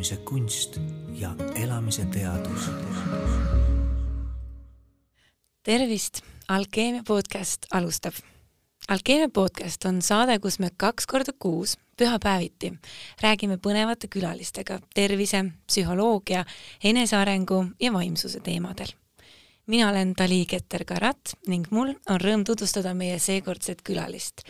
olemise kunst ja elamise teadus. tervist, Alkeemia podcast alustab. alkeemia podcast on saade, kus me kaks korda kuus pühapäeviti räägime põnevate külalistega tervise, psühholoogia, enesearengu ja vaimsuse teemadel mina olen Dali Keter-Karat ning mul on rõõm tutvustada meie seekordset külalist.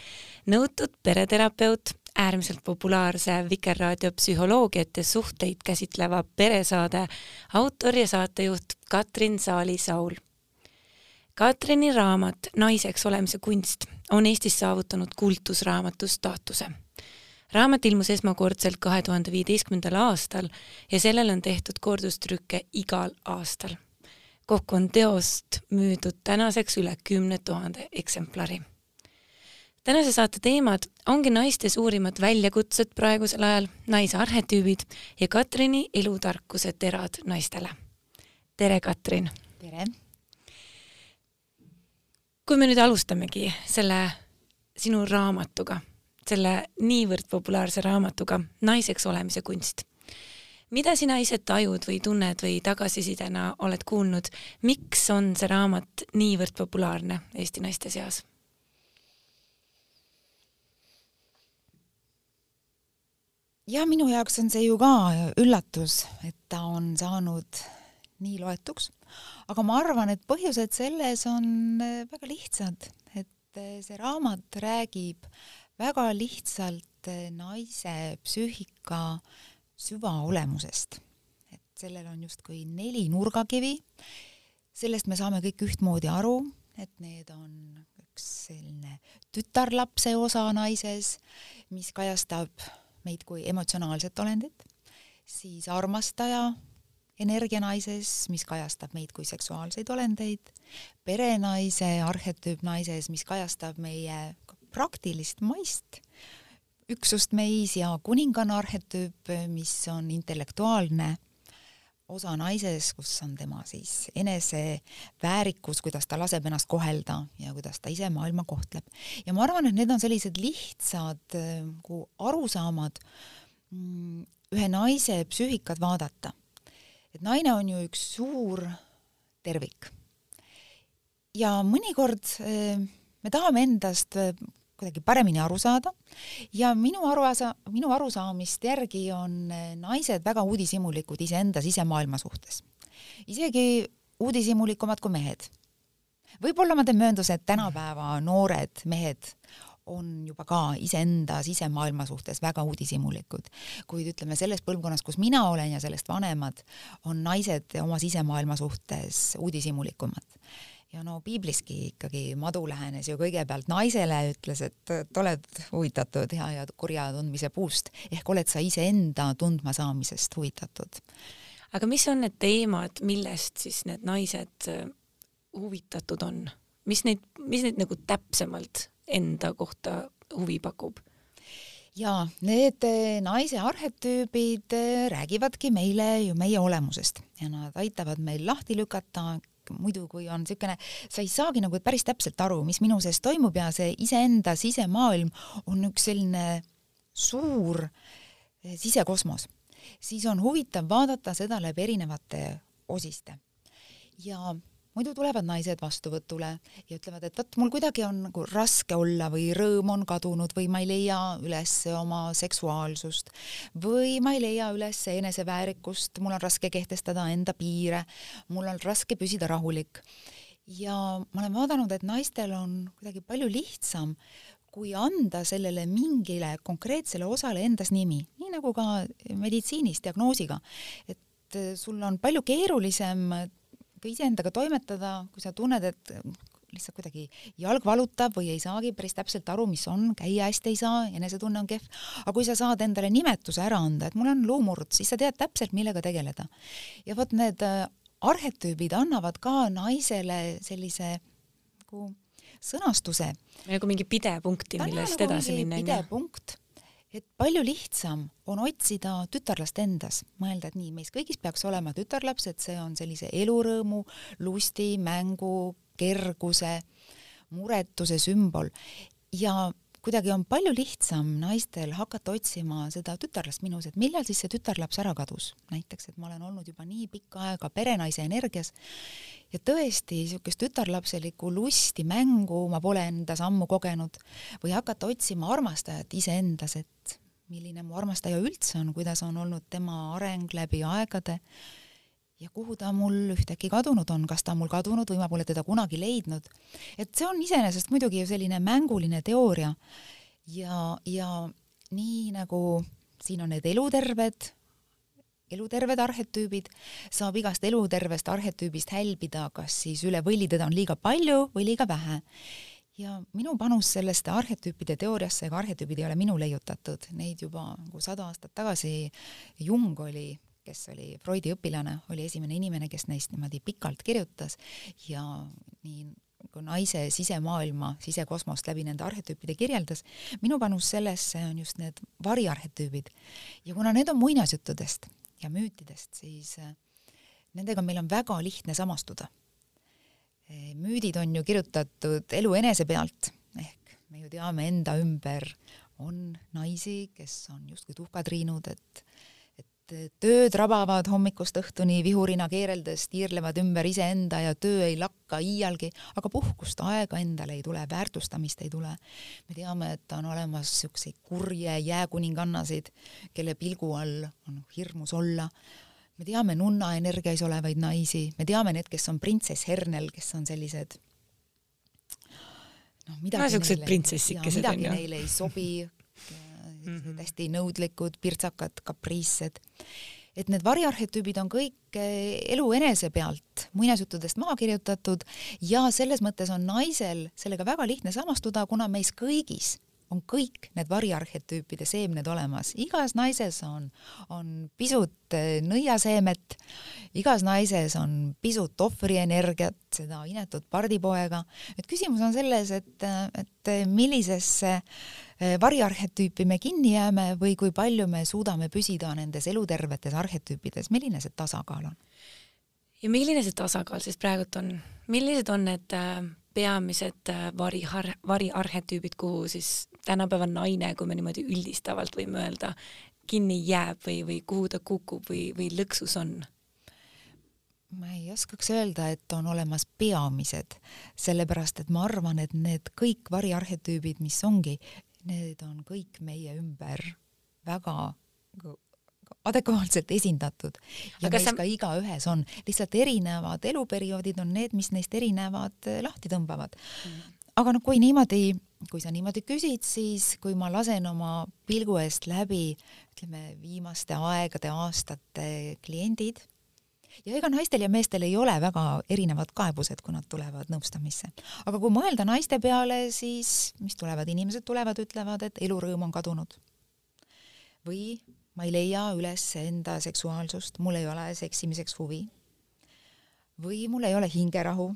nõutud pereterapeut, äärmiselt populaarse Vikerraadio psühholoogiat ja suhteid käsitleva peresaade autor ja saatejuht Katrin Saali-Saul. Katrini raamat Naiseks olemise kunst on Eestis saavutanud kultusraamatu staatuse. raamat ilmus esmakordselt kahe tuhande viieteistkümnendal aastal ja sellele on tehtud kordustrükke igal aastal. kokku on teost müüdud tänaseks üle kümne tuhande eksemplari tänase saate teemad ongi naiste suurimad väljakutsed praegusel ajal, naise arhetüübid ja Katrini elutarkuse terad naistele. tere, Katrin! tere! kui me nüüd alustamegi selle sinu raamatuga, selle niivõrd populaarse raamatuga Naiseks olemise kunst. mida sina ise tajud või tunned või tagasisidena oled kuulnud, miks on see raamat niivõrd populaarne Eesti naiste seas? Ja minu jaoks on see ju ka üllatus, et ta on saanud nii loetuks, aga ma arvan, et põhjused selles on äh, väga lihtsad, et äh, see raamat räägib väga lihtsalt äh, naise psüühika süvaolemusest. et sellel on justkui neli nurgakivi, sellest me saame kõik ühtmoodi aru, et need on üks selline tütarlapse osa naises, mis kajastab meid kui emotsionaalset olendit, siis armastaja energia naises, mis kajastab meid kui seksuaalseid olendeid, perenaise arhetüüp naises, mis kajastab meie praktilist maist üksust meis ja kuninganna arhetüüp, mis on intellektuaalne osa naises, kus on tema siis eneseväärikus, kuidas ta laseb ennast kohelda ja kuidas ta ise maailma kohtleb. ja ma arvan, et need on sellised lihtsad nagu arusaamad mm, ühe naise psüühikat vaadata. et naine on ju üks suur tervik. ja mõnikord äh, me tahame endast kuidagi paremini aru saada ja minu aruasa-, minu arusaamist järgi on eh, naised väga uudishimulikud iseenda sisemaailma suhtes. isegi uudishimulikumad kui mehed. võib-olla ma teen möönduse, et tänapäeva noored mehed on juba ka iseenda sisemaailma suhtes väga uudishimulikud. kuid ütleme, selles põlvkonnas, kus mina olen ja sellest vanemad, on naised oma sisemaailma suhtes uudishimulikumad ja no piibliski ikkagi madu lähenes ju kõigepealt naisele, ütles, et, et oled huvitatud hea ja kurja tundmise puust, ehk oled sa iseenda tundmasaamisest huvitatud. aga mis on need teemad, millest siis need naised äh, huvitatud on, mis neid, mis neid nagu täpsemalt enda kohta huvi pakub? jaa, need äh, naise arhetüübid äh, räägivadki meile ju meie olemusest ja nad aitavad meil lahti lükata muidu kui on niisugune, sa ei saagi nagu päris täpselt aru, mis minu sees toimub ja see iseenda sisemaailm on üks selline suur eh, sisekosmos, siis on huvitav vaadata seda läbi erinevate osiste. ja muidu tulevad naised vastuvõtule ja ütlevad, et vot mul kuidagi on nagu raske olla või rõõm on kadunud või ma ei leia üles oma seksuaalsust või ma ei leia üles eneseväärikust, mul on raske kehtestada enda piire, mul on raske püsida rahulik. ja ma olen vaadanud, et naistel on kuidagi palju lihtsam kui anda sellele mingile konkreetsele osale endas nimi, nii nagu ka meditsiinis diagnoosiga, et sul on palju keerulisem ka iseendaga toimetada, kui sa tunned, et lihtsalt kuidagi jalg valutab või ei saagi päris täpselt aru, mis on, käia hästi ei saa, enesetunne on kehv, aga kui sa saad endale nimetuse ära anda, et mul on luumurd, siis sa tead täpselt, millega tegeleda. ja vot need äh, arhetüübid annavad ka naisele sellise nagu sõnastuse. nagu mingi pidepunkti, millest nagu edasi minna. pidepunkt et palju lihtsam on otsida tütarlast endas, mõelda, et nii, meis kõigis peaks olema tütarlaps, et see on sellise elurõõmu, lusti, mängu, kerguse, muretuse sümbol. Ja kuidagi on palju lihtsam naistel hakata otsima seda tütarlast minus, et millal siis see tütarlaps ära kadus. näiteks, et ma olen olnud juba nii pikka aega perenaise energias ja tõesti niisugust tütarlapselikku lusti, mängu ma pole endas ammu kogenud või hakata otsima armastajat iseendas, et milline mu armastaja üldse on, kuidas on olnud tema areng läbi aegade ja kuhu ta mul ühtäkki kadunud on, kas ta on mul kadunud või ma pole teda kunagi leidnud. et see on iseenesest muidugi ju selline mänguline teooria. Ja, ja nii nagu siin on need eluterved, eluterved arhetüübid, saab igast elutervest arhetüübist hälbida, kas siis üle võlli teda on liiga palju või liiga vähe. Ja minu panus sellesse arhetüüpide teooriasse, ega arhetüübid ei ole minu leiutatud, neid juba nagu sada aastat tagasi Jung oli kes oli Freudi õpilane, oli esimene inimene, kes neist niimoodi pikalt kirjutas ja nii nagu naise sisemaailma, sisekosmost läbi nende arhetüüpide kirjeldas. minu panus sellesse on just need variarhetüübid ja kuna need on muinasjuttudest ja müütidest, siis äh, nendega meil on väga lihtne samastuda. Äh, müüdid on ju kirjutatud elu enese pealt ehk me ju teame enda ümber on naisi, kes on justkui tuhkatriinud, et tööd rabavad hommikust õhtuni vihurina keereldes, tiirlevad ümber iseenda ja töö ei lakka iialgi, aga puhkust, aega endale ei tule, väärtustamist ei tule. me teame, et on olemas niisuguseid kurje jääkuningannasid, kelle pilgu all on hirmus olla. me teame nunna energiais olevaid naisi, me teame need, kes on printsess Hernel, kes on sellised noh, midagi no, neile, midagi neile ei sobi mm -hmm. hästi nõudlikud, pirtsakad, kapriissed. et need variarhetüübid on kõik eh, elu enese pealt muinasjuttudest maha kirjutatud ja selles mõttes on naisel sellega väga lihtne samastuda, kuna meis kõigis on kõik need variarhetüüpide seemned olemas, igas naises on, on pisut eh, nõiaseemet, igas naises on pisut ohvrienergiat, seda inetut pardipoega. et küsimus on selles, et, et millisesse eh, variarhetüüpi me kinni jääme või kui palju me suudame püsida nendes elutervetes arhetüüpides, milline see tasakaal on? ja milline see tasakaal siis praegult on, millised on need äh, peamised äh, vari, variarhetüübid, kuhu siis tänapäeva naine, kui me niimoodi üldistavalt võime öelda, kinni jääb või, või kuhu ta kukub või, või lõksus on? ma ei oskaks öelda, et on olemas peamised, sellepärast et ma arvan, et need kõik variarhetüübid, mis ongi, need on kõik meie ümber väga adekvaatselt esindatud. Ja Aga meis sa... ka igaühes on, lihtsalt erinevad eluperioodid on need, mis neist erinevad eh, lahti tõmbavad. Mm.. aga noh, kui niimoodi, kui sa niimoodi küsid, siis kui ma lasen oma pilgu eest läbi, ütleme viimaste aegade, aastate kliendid, ja ega naistel ja meestel ei ole väga erinevad kaebused, kui nad tulevad nõustamisse. aga kui mõelda naiste peale, siis mis tulevad, inimesed tulevad, ütlevad, et elurõõm on kadunud. või ma ei leia üles enda seksuaalsust, mul ei ole seksimiseks huvi. või mul ei ole hingerahu,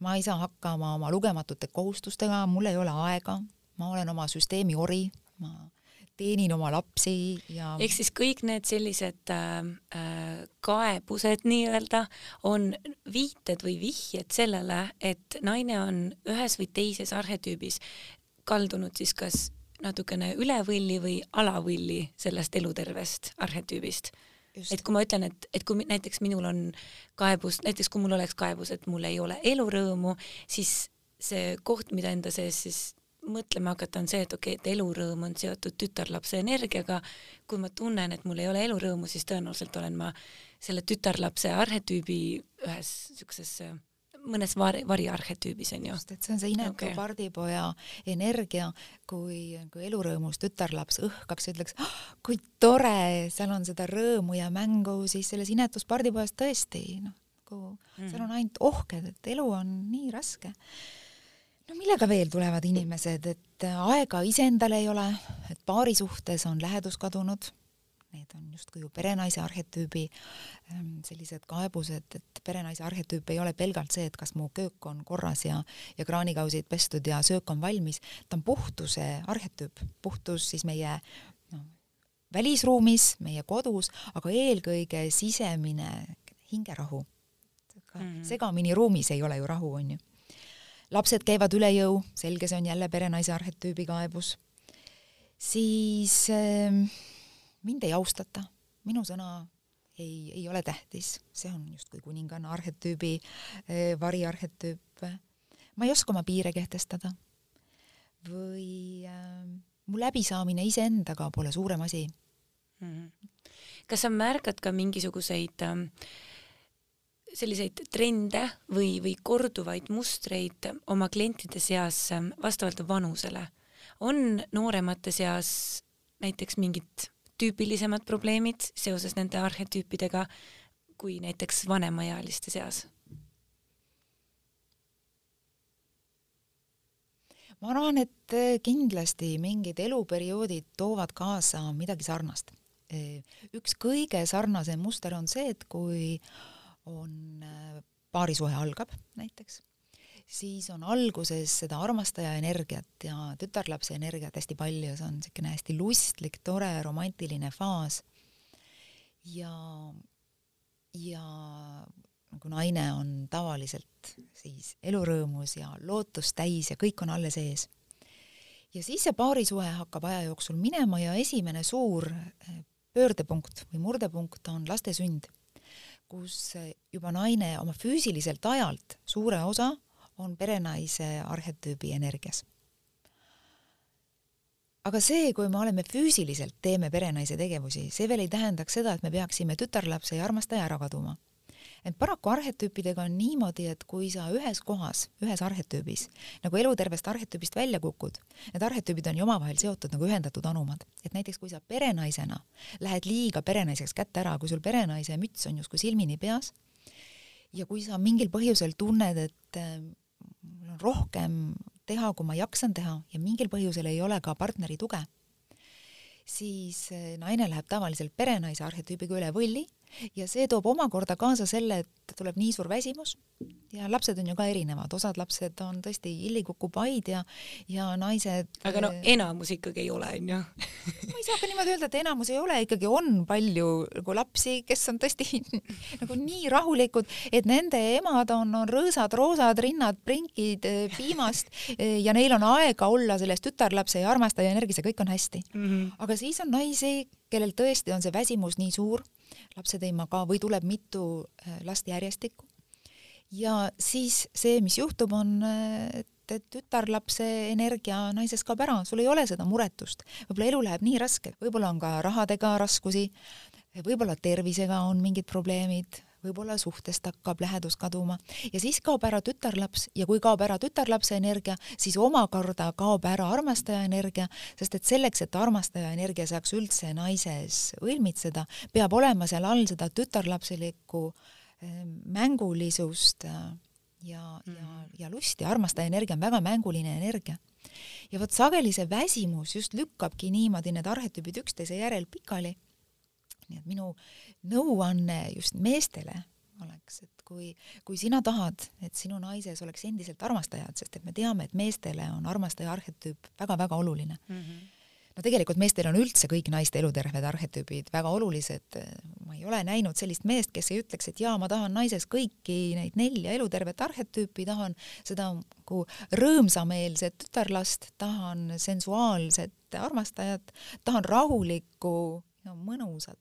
ma ei saa hakkama oma lugematute kohustustega, mul ei ole aega, ma olen oma süsteemi ori, ma teenin oma lapsi ja ehk siis kõik need sellised äh, äh, kaebused nii-öelda on viited või vihjed sellele, et naine on ühes või teises arhetüübis kaldunud siis kas natukene üle võlli või alavõlli sellest elutervest arhetüübist. et kui ma ütlen, et, et kui näiteks minul on kaebus, näiteks kui mul oleks kaebus, et mul ei ole elurõõmu, siis see koht, mida enda sees siis mõtlema hakata, on see, et okei okay,, et elurõõm on seotud tütarlapse energiaga. kui ma tunnen, et mul ei ole elurõõmu, siis tõenäoliselt olen ma selle tütarlapse arhetüübi ühes niisuguses mõnes vari, variarhetüübis on ju. just, et see on see inetu okay. pardipoja energia, kui, kui elurõõmus tütarlaps õhkaks ja ütleks oh,, kui tore, seal on seda rõõmu ja mängu, siis selles inetus pardipojas tõesti noh, nagu mm. seal on ainult ohked, et elu on nii raske. No millega veel tulevad inimesed, et aega iseendale ei ole, et paari suhtes on lähedus kadunud need on justkui ju perenaise arhetüübi ähm, sellised kaebused, et perenaise arhetüüp ei ole pelgalt see, et kas mu köök on korras ja, ja kraanikausid pestud ja söök on valmis, ta on puhtuse arhetüüp, puhtus siis meie noh, välisruumis, meie kodus, aga eelkõige sisemine hingerahu. Mm -hmm. segamini ruumis ei ole ju rahu, on ju lapsed käivad üle jõu, selge, see on jälle perenaise arhetüübi kaebus, siis äh, mind ei austata, minu sõna ei, ei ole tähtis, see on justkui kuninganna arhetüübi äh, variarhetüüp. ma ei oska oma piire kehtestada või äh, mu läbisaamine iseendaga pole suurem asi mm. -hmm. kas sa märkad ka mingisuguseid äh, selliseid trende või, või korduvaid mustreid oma klientide seas ähm, vastavalt vanusele? on nooremate seas näiteks mingid tüüpilisemad probleemid seoses nende arhetüüpidega kui näiteks vanemaealiste seas? ma arvan, et äh, kindlasti mingid eluperioodid toovad kaasa midagi sarnast. Äh, üks kõige sarnasem muster on see, et kui on äh, paarisuhe algab näiteks, siis on alguses seda armastaja energiat ja tütarlapse energiat hästi palju, see on niisugune hästi lustlik, tore, romantiline faas. ja, ja nagu naine on tavaliselt siis elurõõmus ja lootust täis ja kõik on alles ees. ja siis see paarisuhe hakkab aja jooksul minema ja esimene suur äh, pöördepunkt või murdepunkt on laste sünd kus juba naine oma füüsiliselt ajalt suure osa on perenaise arhetüübi energias. aga see, kui me oleme füüsiliselt, teeme perenaise tegevusi, see veel ei tähendaks seda, et me peaksime tütarlapse ja armastaja ära kaduma ent paraku arhetüüpidega on niimoodi, et kui sa ühes kohas, ühes arhetüübis nagu elutervest arhetüübist välja kukud, need arhetüübid on ju omavahel seotud nagu ühendatud anumad. et näiteks kui sa perenaisena lähed liiga perenaiseks kätte ära, kui sul perenaise müts on justkui silmini peas ja kui sa mingil põhjusel tunned, et äh, mul on rohkem teha, kui ma jaksan teha ja mingil põhjusel ei ole ka partneri tuge, siis äh, naine läheb tavaliselt perenaise arhetüübiga üle võlli ja see toob omakorda kaasa selle, et tuleb nii suur väsimus ja lapsed on ju ka erinevad, osad lapsed on tõesti illikukupaid ja, ja naised. aga no enamus ikkagi ei ole, onju. ma ei saa ka niimoodi öelda, et enamus ei ole, ikkagi on palju nagu lapsi, kes on tõesti nagu nii rahulikud, et nende emad on, on rõõsad, roosad rinnad, prinkid piimast ja neil on aega olla selles tütarlapse ja armastaja energias ja kõik on hästi mm. -hmm. aga siis on naisi, kellel tõesti on see väsimus nii suur lapsed ei maga või tuleb mitu äh, last järjestikku. ja siis see, mis juhtub, on, äh, et, tütarlapse energia naises kaob ära, sul ei ole seda muretust, võib-olla elu läheb nii raske, võib-olla on ka rahadega raskusi, võib-olla tervisega on mingid probleemid võib-olla suhtest hakkab lähedus kaduma ja siis kaob ära tütarlaps ja kui kaob ära tütarlapse energia, siis omakorda kaob ära armastaja energia, sest et selleks, et armastaja energia saaks üldse naises õilmitseda, peab olema seal all seda tütarlapselikku ehm, mängulisust ja, ja, mhm. ja lusti, armastaja energia on väga mänguline energia ja vot sageli see väsimus just lükkabki niimoodi need arhetüübid üksteise järel pikali. Nii et minu nõuanne just meestele oleks, et kui, kui sina tahad, et sinu naises oleks endiselt armastajad, sest et me teame, et meestele on armastaja arhetüüp väga-väga oluline mm. -hmm. no tegelikult meestel on üldse kõik naiste eluterved arhetüübid väga olulised. ma ei ole näinud sellist meest, kes ei ütleks, et jaa, ma tahan naises kõiki neid nelja elutervet arhetüüpi, tahan seda nagu rõõmsameelset tütarlast, tahan sensuaalset armastajat, tahan rahulikku no, mõnusat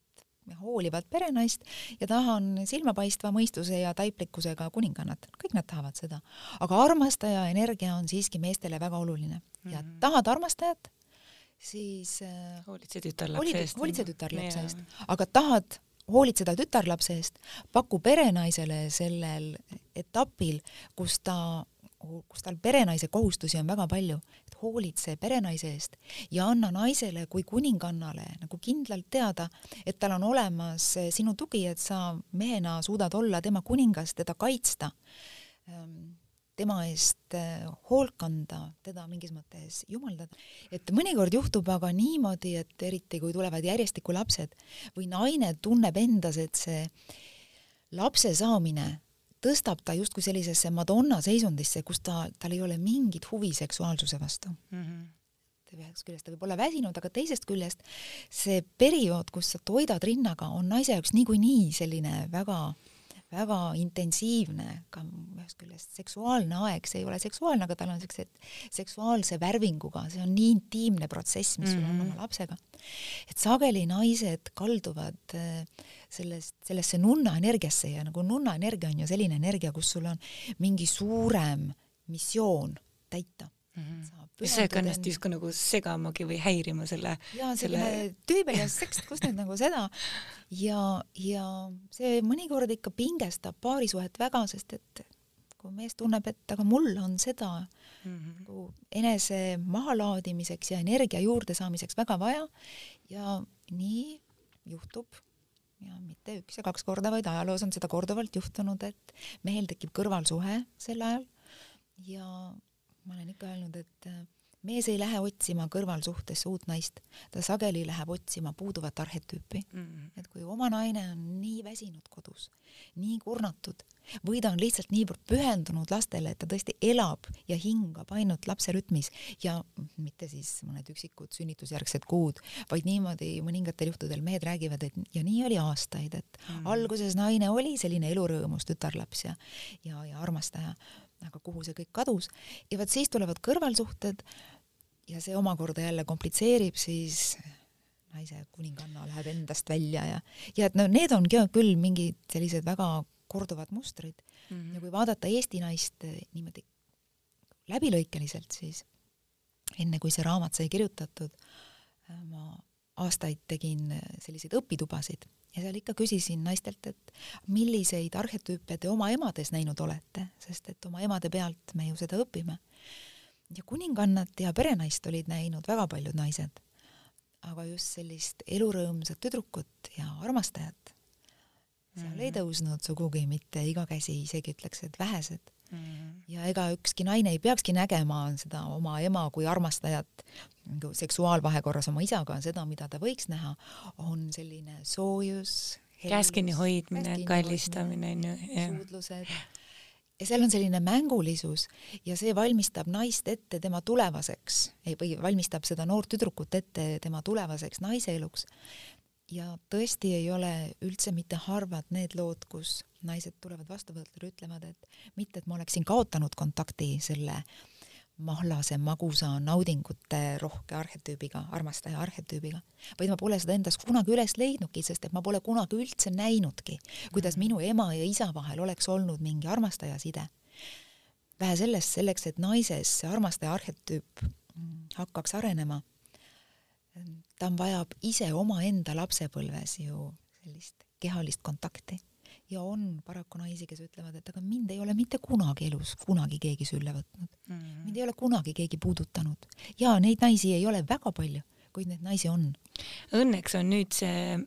hoolivat perenaist ja tahan silmapaistva mõistuse ja taiplikkusega kuningannat, kõik nad tahavad seda. aga armastaja energia on siiski meestele väga oluline ja mm -hmm. tahad armastajat, siis äh, hoolitse tütarlapse eest. hoolitse tütarlapse eest, aga tahad hoolitseda tütarlapse eest, paku perenaisele sellel etapil, kus ta kus tal perenaise kohustusi on väga palju, hoolitse perenaise eest ja anna naisele kui kuningannale nagu kindlalt teada, et tal on olemas sinu tugi, et sa mehena suudad olla tema kuningas, teda kaitsta, ähm, tema eest äh, hoolt kanda, teda mingis mõttes jumaldada. et mõnikord juhtub aga niimoodi, et eriti kui tulevad järjestikku lapsed või naine tunneb endas, et see lapse saamine tõstab ta justkui sellisesse Madonna seisundisse, kus ta, tal ei ole mingit huvi seksuaalsuse vastu mm. -hmm ühest küljest ta võib olla väsinud, aga teisest küljest see periood, kus sa toidad rinnaga, on naise jaoks niikuinii selline väga väga intensiivne, ka ühest küljest seksuaalne aeg, see ei ole seksuaalne, aga tal on siuksed seksuaalse värvinguga, see on nii intiimne protsess, mis sul on Mhm. oma lapsega. et sageli naised kalduvad äh, sellest, sellesse nunna energiasse ja nagu nunna energia on ju selline energia, kus sul on mingi suurem missioon täita. Mis see kannast justkui nagu segamagi või häirima selle ja selle- selline tüübeljas seks, kus nüüd nagu seda. Ja, ja see mõnikord ikka pingestab paarisuhet väga, sest et kui mees tunneb, et aga mul on seda Mhm. nagu enese mahalaadimiseks ja energia juurdesaamiseks väga vaja ja nii juhtub ja mitte üks ja kaks korda, vaid ajaloos on seda korduvalt juhtunud, et mehel tekib kõrvalsuhe sel ajal ja ma olen ikka öelnud, et äh, mees ei lähe otsima kõrvalsuhtesse uut naist, ta sageli läheb otsima puuduvat arhetüüpi. Mhm. et kui oma naine on nii väsinud kodus, nii kurnatud või ta on lihtsalt niivõrd pühendunud lastele, et ta tõesti elab ja hingab ainult lapse rütmis ja mitte siis mõned üksikud sünnitusjärgsed kuud, vaid niimoodi mõningatel juhtudel mehed räägivad, et ja nii oli aastaid, et mm. alguses naine oli selline elurõõmus tütarlaps ja, ja, ja armastaja, aga kuhu see kõik kadus ja vot siis tulevad kõrvalsuhted ja see omakorda jälle komplitseerib siis naise kuninganna läheb endast välja ja, ja et no need on küll mingid sellised väga korduvad mustrid Mhm. ja kui vaadata Eesti naist eh, niimoodi läbilõikeliselt, siis enne kui see raamat sai kirjutatud, äh, ma aastaid tegin eh, selliseid õpitubasid ja seal ikka küsisin naistelt, et milliseid arhetüüpe te oma emades näinud olete, sest et oma emade pealt me ju seda õpime. ja kuningannat ja perenaist olid näinud väga paljud naised, aga just sellist elurõõmsat tüdrukut ja armastajat seal ei tõusnud sugugi mitte iga käsi, isegi ütleks, et vähesed. Mhm. ja ega ükski naine ei peakski nägema seda oma ema kui armastajat nagu seksuaalvahekorras oma isaga, seda, mida ta võiks näha, on selline soojus, käes kinni hoidmine, kallistamine on ju, suudlused ja seal on selline mängulisus ja see valmistab naist ette tema tulevaseks ei, või valmistab seda noort tüdrukut ette tema tulevaseks naise eluks. Ja tõesti ei ole üldse mitte harvad need lood, kus naised tulevad vastuvõtule, ütlevad, et mitte, et ma oleksin kaotanud kontakti selle mahlase, magusa, naudingute rohke arhetüübiga, armastaja arhetüübiga, vaid ma pole seda endas kunagi üles leidnudki, sest et ma pole kunagi üldse näinudki, kuidas minu ema ja isa vahel oleks olnud mingi armastaja side. vähe sellest, selleks, et naises see armastaja arhetüüp mm, hakkaks arenema, ta vajab ise omaenda lapsepõlves ju sellist kehalist kontakti ja on paraku naisi, kes ütlevad, et aga mind ei ole mitte kunagi elus kunagi keegi sülle võtnud mm. -hmm. mind ei ole kunagi keegi puudutanud ja neid naisi ei ole väga palju, kuid neid naisi on. Õnneks on nüüd see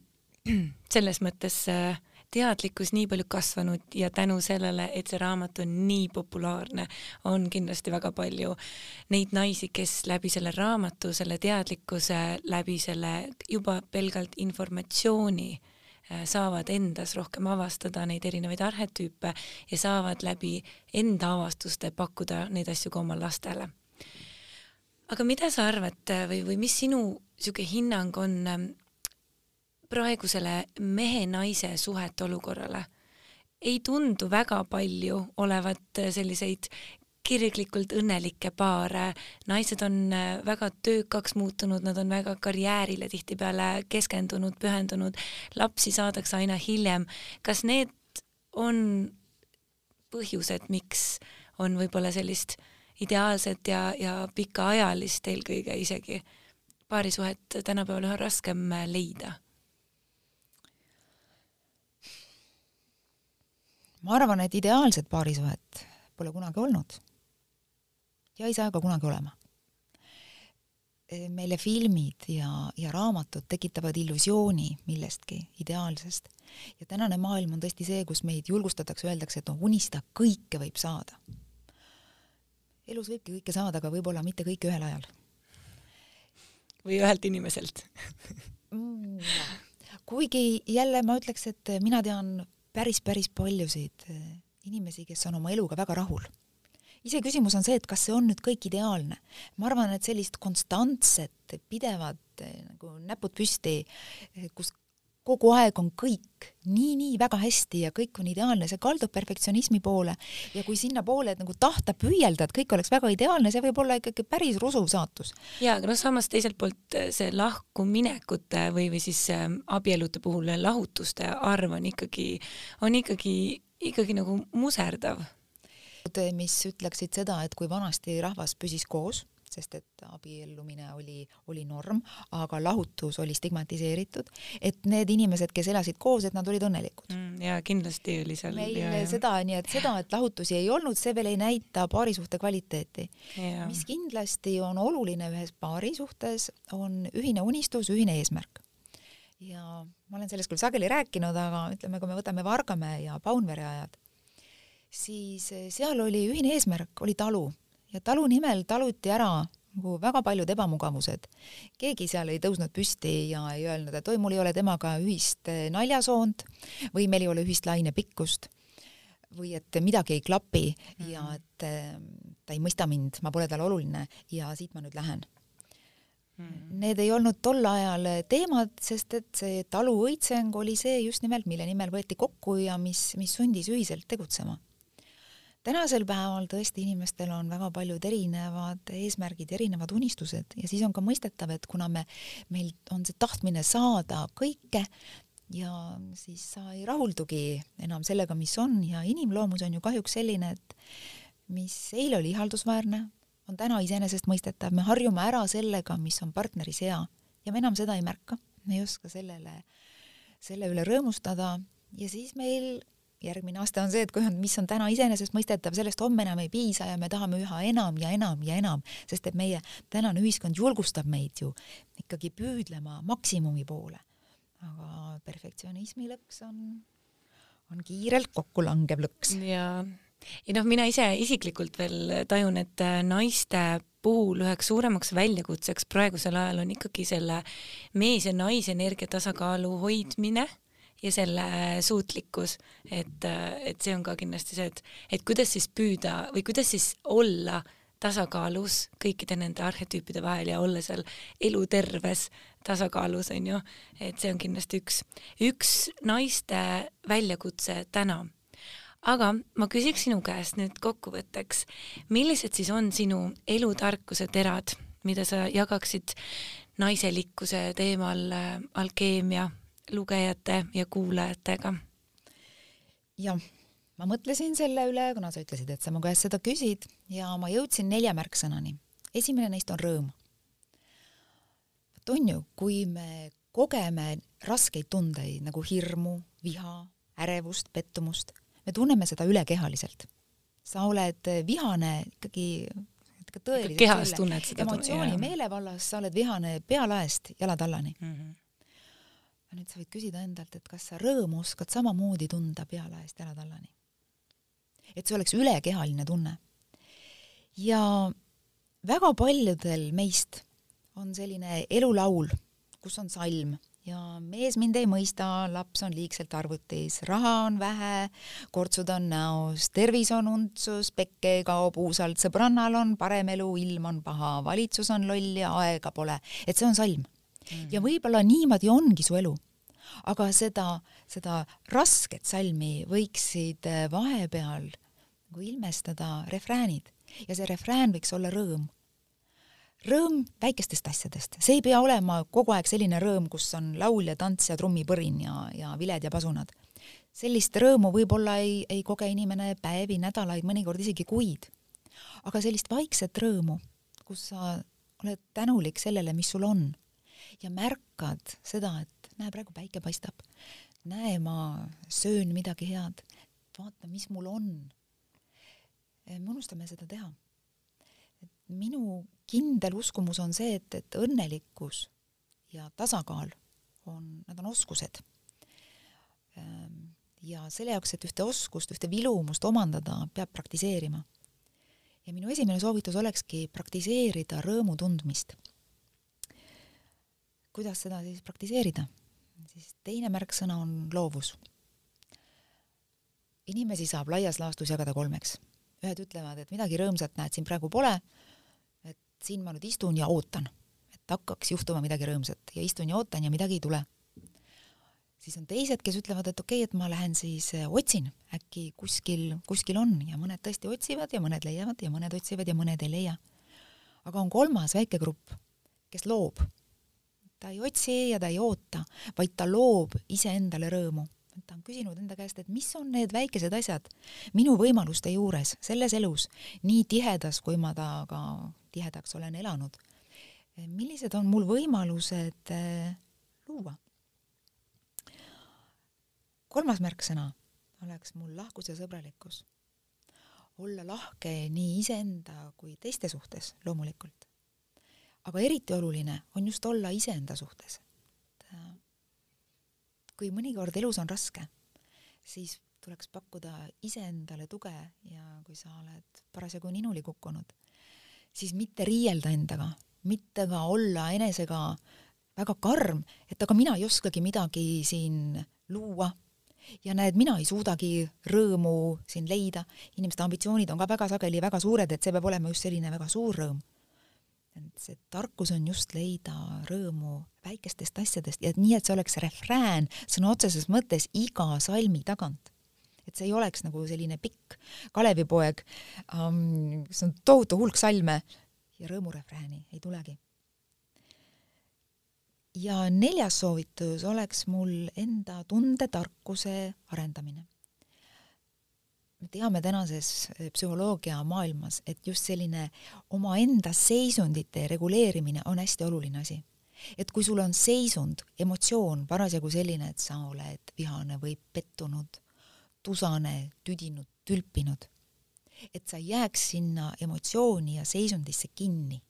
selles mõttes äh, teadlikkus nii palju kasvanud ja tänu sellele, et see raamat on nii populaarne, on kindlasti väga palju neid naisi, kes läbi selle raamatu, selle teadlikkuse, läbi selle juba pelgalt informatsiooni äh, saavad endas rohkem avastada neid erinevaid arhetüüpe ja saavad läbi enda avastuste pakkuda neid asju ka oma lastele. aga mida sa arvad äh, või, või mis sinu niisugune hinnang on ähm, praegusele mehe-naise suhete olukorrale ei tundu väga palju olevat selliseid kirglikult õnnelikke paare, naised on väga töökaks muutunud, nad on väga karjäärile tihtipeale keskendunud, pühendunud, lapsi saadakse aina hiljem. kas need on põhjused, miks on võib-olla sellist ideaalset ja, ja pikaajalist eelkõige isegi paarisuhet tänapäeval üha raskem leida? Ma arvan, et ideaalset paarisuhet pole kunagi olnud ja ei saa ka kunagi olema. meile filmid ja, ja raamatud tekitavad illusiooni millestki ideaalsest ja tänane maailm on tõesti see, kus meid julgustatakse, öeldakse, et noh, unista, kõike võib saada. elus võibki kõike saada, aga võib-olla mitte kõike ühel ajal. või ühelt inimeselt mm,. kuigi jälle ma ütleks, et mina tean päris, päris paljusid inimesi, kes on oma eluga väga rahul. iseküsimus on see, et kas see on nüüd kõik ideaalne. ma arvan, et sellist konstantset, pidevat nagu näpud püsti, kus kogu aeg on kõik nii-nii väga hästi ja kõik on ideaalne, see kaldub perfektsionismi poole ja kui sinnapoole, et nagu tahta püüelda, et kõik oleks väga ideaalne, see võib olla ikkagi päris rusuv saatus. ja, aga noh, samas teiselt poolt eh, see lahkuminekute või, või siis äh, abielude puhul lahutuste arv on ikkagi, on ikkagi, ikkagi nagu muserdav. mis ütleksid seda, et kui vanasti rahvas püsis koos sest et abiellumine oli, oli norm, aga lahutus oli stigmatiseeritud, et need inimesed, kes elasid koos, et nad olid õnnelikud mm,. ja kindlasti oli seal. meil ja, ja. seda, nii et seda, et lahutusi ei olnud, see veel ei näita paarisuhte kvaliteeti. mis kindlasti on oluline ühes paarisuhtes, on ühine unistus, ühine eesmärk ja ma olen sellest küll sageli rääkinud, aga ütleme, kui me võtame Vargamäe ja Paunvere ajad, siis seal oli ühine eesmärk, oli talu ja talu nimel taluti ära nagu väga paljud ebamugavused. keegi seal ei tõusnud püsti ja ei öelnud, et oi, mul ei ole temaga ühist eh, naljasoont või meil ei ole ühist lainepikkust või et midagi ei klapi mm -hmm. ja et eh, ta ei mõista mind, ma pole talle oluline ja siit ma nüüd lähen mm. -hmm. Need ei olnud tol ajal teemad, sest et see talu õitseng oli see just nimelt, mille nimel võeti kokku ja mis, mis sundis ühiselt tegutsema tänasel päeval tõesti inimestel on väga paljud erinevad eesmärgid, erinevad unistused ja siis on ka mõistetav, et kuna me, meil on see tahtmine saada kõike ja siis sa ei rahuldugi enam sellega, mis on ja inimloomus on ju kahjuks selline, et mis eile oli ihaldusväärne, on täna iseenesestmõistetav, me harjume ära sellega, mis on partneris hea ja me enam seda ei märka, me ei oska sellele, selle üle rõõmustada ja siis meil järgmine aste on see, et kui on, mis on täna iseenesestmõistetav, sellest homme enam ei piisa ja me tahame üha enam ja enam ja enam, sest et meie tänane ühiskond julgustab meid ju ikkagi püüdlema maksimumi poole. aga perfektsionismi lõks on, on kiirelt kokkulangev lõks. ja, ja noh, mina ise isiklikult veel tajun, et äh, naiste puhul üheks suuremaks väljakutseks praegusel ajal on ikkagi selle mees ja naise energia tasakaalu hoidmine ja selle suutlikkus, et, et see on ka kindlasti see, et, et kuidas siis püüda või kuidas siis olla tasakaalus kõikide nende arhetüüpide vahel ja olla seal eluterves tasakaalus, on ju, et see on kindlasti üks, üks naiste väljakutse täna. aga ma küsiks sinu käest nüüd kokkuvõtteks, millised siis on sinu elutarkuse terad, mida sa jagaksid naiselikkuse teemal alkeemia lugejate ja kuulajatega? jah, ma mõtlesin selle üle, kuna sa ütlesid, et sa mu käest seda küsid ja ma jõudsin nelja märksõnani. esimene neist on rõõm. vot on ju, kui me kogeme raskeid tundeid nagu hirmu, viha, ärevust, pettumust, me tunneme seda ülekehaliselt. sa oled vihane ikkagi ikka tõeliselt kehas tunned seda emotsiooni meelevallas, sa oled vihane pealaest jalatallani mm. -hmm ja nüüd sa võid küsida endalt, et kas sa rõõmu oskad samamoodi tunda pealaest jalatallani. et see oleks ülekehaline tunne. ja väga paljudel meist on selline elulaul, kus on salm ja mees mind ei mõista, laps on liigselt arvutis, raha on vähe, kortsud on näos, tervis on untsus, pekke kaob uusalt, sõbrannal on parem elu, ilm on paha, valitsus on loll ja aega pole, et see on salm mm. ja võib-olla niimoodi ongi su elu. aga seda, seda rasket salmi võiksid äh, vahepeal nagu ilmestada refräänid ja see refrään võiks olla rõõm. rõõm väikestest asjadest, see ei pea olema kogu aeg selline rõõm, kus on laul ja tants ja trummipõrin ja, ja viled ja pasunad. sellist rõõmu võib-olla ei, ei koge inimene päevi, nädalaid, mõnikord isegi kuid. aga sellist vaikset rõõmu, kus sa oled tänulik sellele, mis sul on ja märkad seda, et näe, praegu päike paistab, näe, ma söön midagi head, vaata, mis mul on. me unustame seda teha. et minu kindel uskumus on see, et, et õnnelikkus ja tasakaal on, nad on oskused. Ehm, ja selle jaoks, et ühte oskust, ühte vilumust omandada, peab praktiseerima. ja minu esimene soovitus olekski praktiseerida rõõmu tundmist kuidas seda siis praktiseerida? siis teine märksõna on loovus. inimesi saab laias laastus jagada kolmeks. ühed ütlevad, et midagi rõõmsat, näed, siin praegu pole, et siin ma nüüd istun ja ootan, et hakkaks juhtuma midagi rõõmsat ja istun ja ootan ja midagi ei tule. siis on teised, kes ütlevad, et okei okay,, et ma lähen siis äh, otsin, äkki kuskil, kuskil on ja mõned tõesti otsivad ja mõned leiavad ja mõned otsivad ja mõned ei leia. aga on kolmas väike grupp, kes loob. Ta ei otsi ja ta ei oota, vaid ta loob iseendale rõõmu. ta on küsinud enda käest, et mis on need väikesed asjad minu võimaluste juures selles elus, nii tihedas, kui ma temaga tihedaks olen elanud. millised on mul võimalused äh, luua kolmas märksõna oleks mul lahkus ja sõbralikkus. olla lahke nii iseenda kui teiste suhtes loomulikult. Aga eriti oluline on just olla iseenda suhtes. Kui mõnikord elus on raske, siis tuleks pakkuda iseendale tuge ja kui sa oled parasjagu ninuli kukkunud, siis mitte riielda endaga, mitte ka olla enesega väga karm, et aga mina ei oskagi midagi siin luua ja näed, mina ei suudagi rõõmu siin leida, inimeste ambitsioonid on ka väga sageli väga suured, et see peab olema just selline väga suur rõõm. Et see tarkus on just leida rõõmu väikestest asjadest ja nii, et see oleks refrään sõna otseses mõttes iga salmi tagant. et see ei oleks nagu selline pikk Kalevipoeg um,, kus on tohutu hulk salme ja rõõmurefrääni ei tulegi ja neljas soovitus oleks mul enda tundetarkuse arendamine. Me teame tänases eh, psühholoogia maailmas, et just selline omaenda seisundite reguleerimine on hästi oluline asi. et kui sul on seisund, emotsioon parasjagu selline, et sa oled vihane või pettunud, tusane, tüdinud, tülpinud, et sa jääks sinna emotsiooni ja seisundisse kinni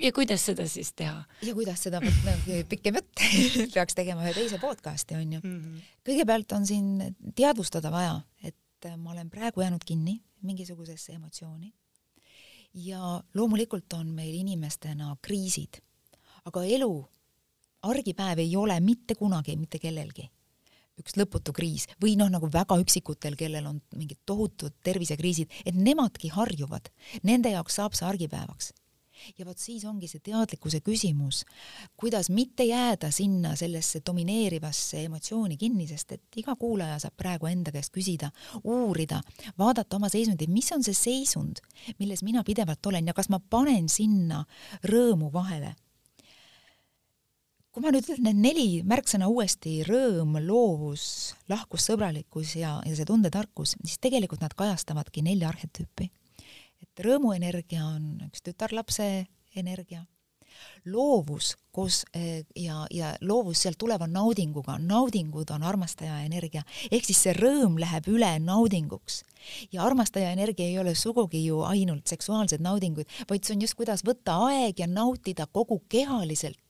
ja kuidas seda siis teha? ja kuidas seda, nagu pikem jutt peaks tegema ühe teise podcast'i onju mm. -hmm. kõigepealt on siin teadvustada vaja, et ma olen praegu jäänud kinni mingisugusesse emotsiooni. ja loomulikult on meil inimestena kriisid, aga elu, argipäev ei ole mitte kunagi mitte kellelgi üks lõputu kriis või noh, nagu väga üksikutel, kellel on mingid tohutud tervisekriisid, et nemadki harjuvad, nende jaoks saab see argipäevaks ja vot siis ongi see teadlikkuse küsimus, kuidas mitte jääda sinna sellesse domineerivasse emotsiooni kinni, sest et iga kuulaja saab praegu enda käest küsida, uurida, vaadata oma seisundit, mis on see seisund, milles mina pidevalt olen ja kas ma panen sinna rõõmu vahele. Kui ma nüüd ütlen need neli märksõna uuesti, rõõm, loovus, lahkus, sõbralikkus ja, ja see tundetarkus, siis tegelikult nad kajastavadki nelja arhetüüpi et rõõmuenergia on üks tütarlapse energia, loovus koos eh, ja, ja loovus sealt tuleva naudinguga, naudingud on armastaja energia, ehk siis see rõõm läheb üle naudinguks. ja armastaja energia ei ole sugugi ju ainult seksuaalsed naudingud, vaid see on just, kuidas võtta aeg ja nautida kogu kehaliselt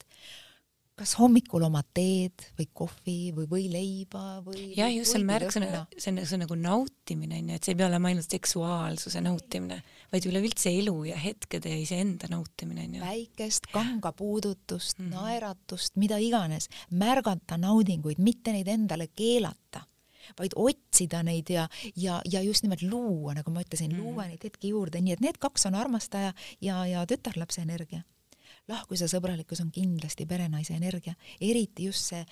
kas hommikul oma teed või kohvi või võileiba või jah, just see on märksõna, see on, see on nagu nautimine onju, et see ei pea olema ainult seksuaalsuse nautimine, vaid üleüldse elu ja hetkede ja iseenda nautimine onju. väikest kanga puudutust mm, -hmm. naeratust, mida iganes, märgata naudinguid, mitte neid endale keelata vaid otsida neid ja, ja, ja just nimelt luua, nagu ma ütlesin mm, -hmm. luua neid hetki juurde, nii et need kaks on armastaja ja, ja tütarlapse energia lahkus ja sõbralikkus on kindlasti perenaise energia, eriti just see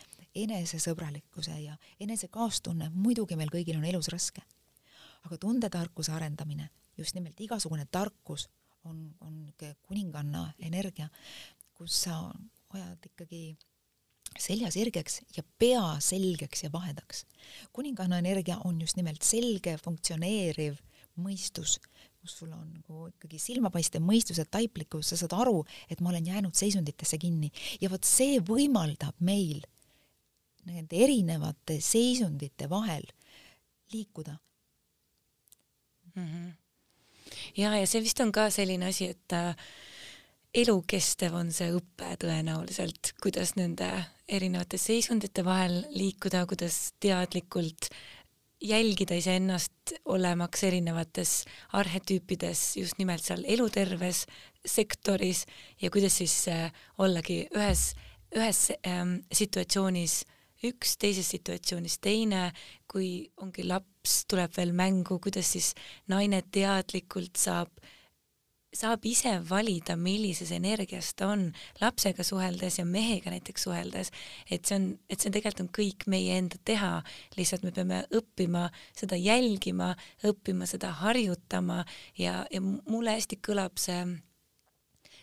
enesesõbralikkuse ja enese kaastunne, muidugi meil kõigil on elus raske. aga tundetarkuse arendamine, just nimelt igasugune tarkus on, on kuninganna energia, kus sa hoiad ikkagi selja sirgeks ja pea selgeks ja vahedaks. kuninganna energia on just nimelt selge, funktsioneeriv mõistus, kus sul on nagu ikkagi silmapaistev mõistus ja taiplikkus, sa saad aru, et ma olen jäänud seisunditesse kinni ja vot see võimaldab meil nende erinevate seisundite vahel liikuda mm. -hmm. ja, ja see vist on ka selline asi, et äh, elukestev on see õpe tõenäoliselt, kuidas nende erinevate seisundite vahel liikuda, kuidas teadlikult jälgida iseennast olemaks erinevates arhetüüpides just nimelt seal eluterves sektoris ja kuidas siis äh, ollagi ühes, ühes ähm, situatsioonis üks, teises situatsioonis teine, kui ongi laps, tuleb veel mängu, kuidas siis naine teadlikult saab saab ise valida, millises energias ta on lapsega suheldes ja mehega näiteks suheldes, et see on, et see tegelikult on kõik meie enda teha, lihtsalt me peame õppima seda jälgima, õppima seda harjutama ja, ja mulle hästi kõlab see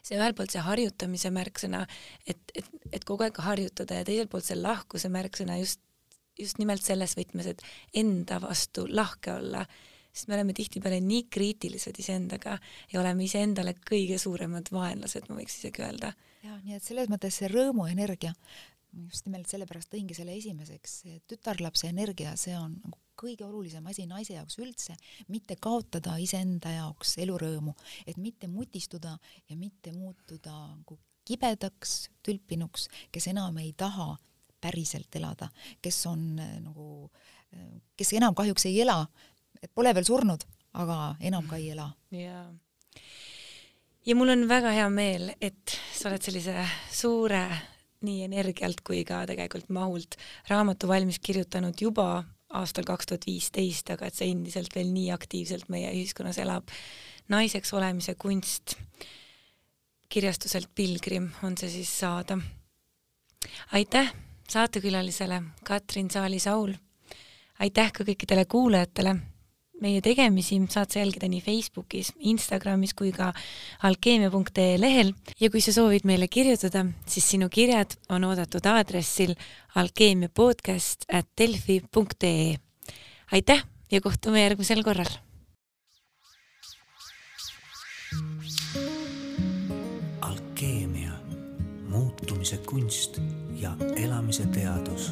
see ühelt poolt see harjutamise märksõna, et, et, et kogu aeg harjutada ja teiselt poolt see lahkuse märksõna just, just nimelt selles võtmes, et enda vastu lahke olla sest me oleme tihtipeale nii kriitilised iseendaga ja oleme iseendale kõige suuremad vaenlased, ma võiks isegi öelda. ja nii et selles mõttes see rõõmuenergia, just nimelt sellepärast tõingi selle esimeseks, tütarlapse energia, see on nagu kõige olulisem asi naise jaoks üldse, mitte kaotada iseenda jaoks elurõõmu, et mitte mutistuda ja mitte muutuda nagu kibedaks, tülpinuks, kes enam ei taha päriselt elada, kes on äh, nagu, äh, kes enam kahjuks ei ela, et pole veel surnud, aga enam ka ei ela. jaa. ja mul on väga hea meel, et sa oled sellise suure nii energialt kui ka tegelikult mahult raamatu valmis kirjutanud juba aastal kaks tuhat viisteist, aga et see endiselt veel nii aktiivselt meie ühiskonnas elab. naiseks olemise kunst, kirjastuselt Pilgrim on see siis saada. aitäh saatekülalisele Katrin Saali-Saul. aitäh ka kõikidele kuulajatele meie tegemisi saad sa jälgida nii Facebookis, Instagramis kui ka alkeemia.ee lehel ja kui sa soovid meile kirjutada, siis sinu kirjad on oodatud aadressil alkeemiapodcast at delfi.ee. aitäh ja kohtume järgmisel korral. alkeemia, muutumise kunst ja elamise teadus